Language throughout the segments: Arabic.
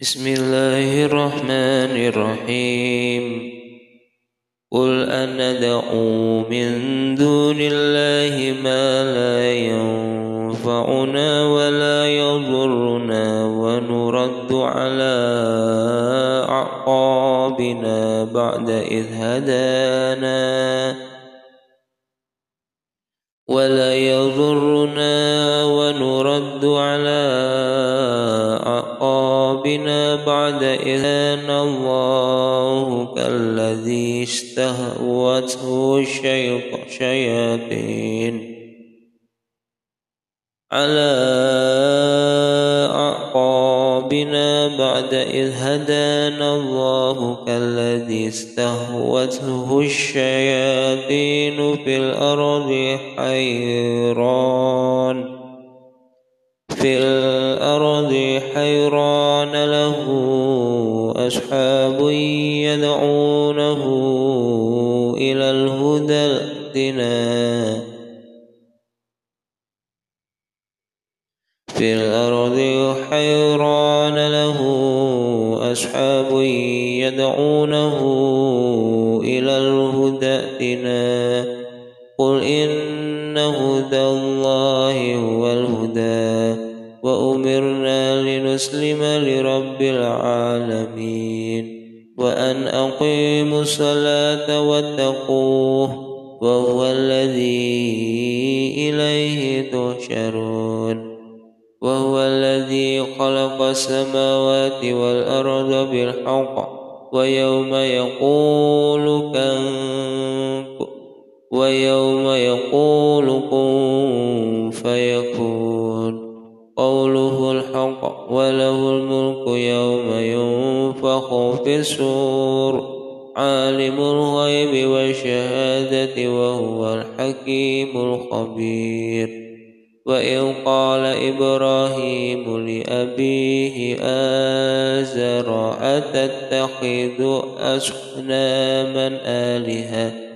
بسم الله الرحمن الرحيم قل أندعو من دون الله ما لا ينفعنا ولا يضرنا ونرد على أعقابنا بعد إذ هدانا ولا يضرنا بعد إذ الله كالذي استهوته الشياطين على أعقابنا بعد إذ هدانا الله كالذي استهوته الشياطين في الأرض حيران. في الأرض حيران له أصحاب يدعونه إلى الهدى ائتنا في الأرض حيران له أصحاب يدعونه إلى الهدى ائتنا قل إن هدى الله هو الهدى. وأمرنا لنسلم لرب العالمين وأن أقيموا الصلاة واتقوه وهو الذي إليه تحشرون وهو الذي خلق السماوات والأرض بالحق ويوم يقول ويوم يقول كن فيكون. قوله وله الملك يوم ينفخ في السور عالم الغيب والشهادة وهو الحكيم الخبير. وإذ قال إبراهيم لأبيه آزر أتتخذ أصناما آلهة؟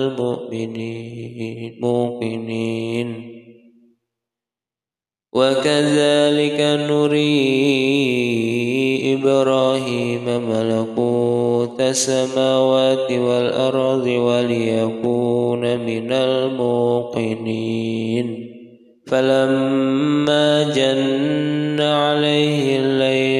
المؤمنين موقنين وكذلك نري إبراهيم ملكوت السماوات والأرض وليكون من الموقنين. فلما جن عليه الليل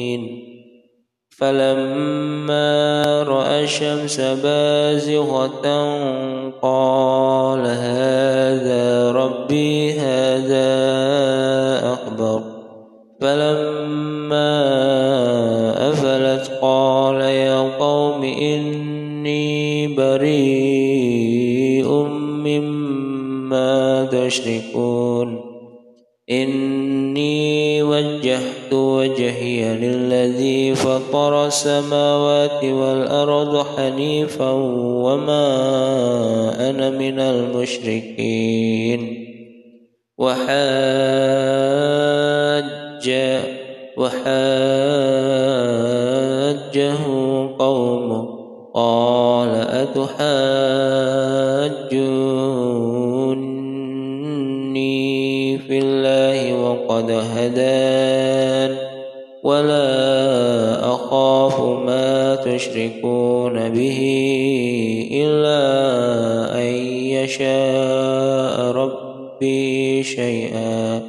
فلما رأى الشمس بازغة قال هذا ربي هذا أكبر فلما أفلت قال يا قوم إني بريء مما تشركون. إني وجهت وجهي للذي السماوات والأرض حنيفا وما أنا من المشركين. وحاج وحاجه قومه. قال أتحاجوني في الله وقد هدان ولا أخاف ما تشركون به إلا أن يشاء ربي شيئا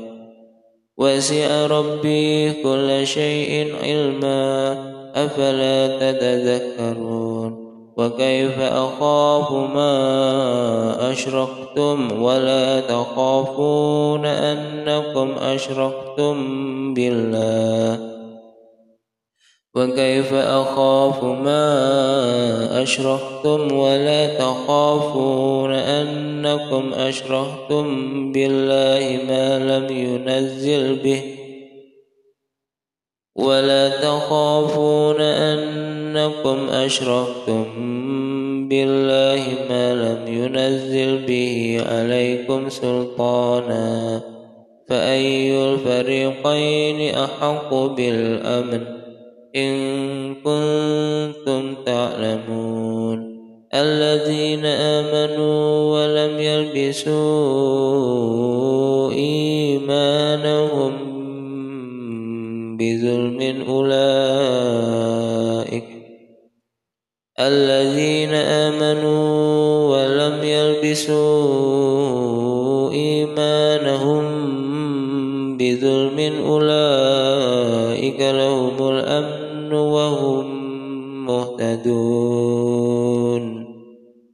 وسع ربي كل شيء علما أفلا تتذكرون وكيف أخاف ما أشركتم ولا تخافون أنكم أشركتم بالله وكيف أخاف ما أشركتم ولا تخافون أنكم أشركتم بالله ما لم ينزل به ولا تخافون أنكم أشركتم بالله ما لم ينزل به عليكم سلطانا فأي الفريقين أحق بالأمن إن كنتم تعلمون الذين آمنوا ولم يلبسوا إيمانهم بظلم أولئك الذين آمنوا ولم يلبسوا إيمانهم بظلم أولئك لهم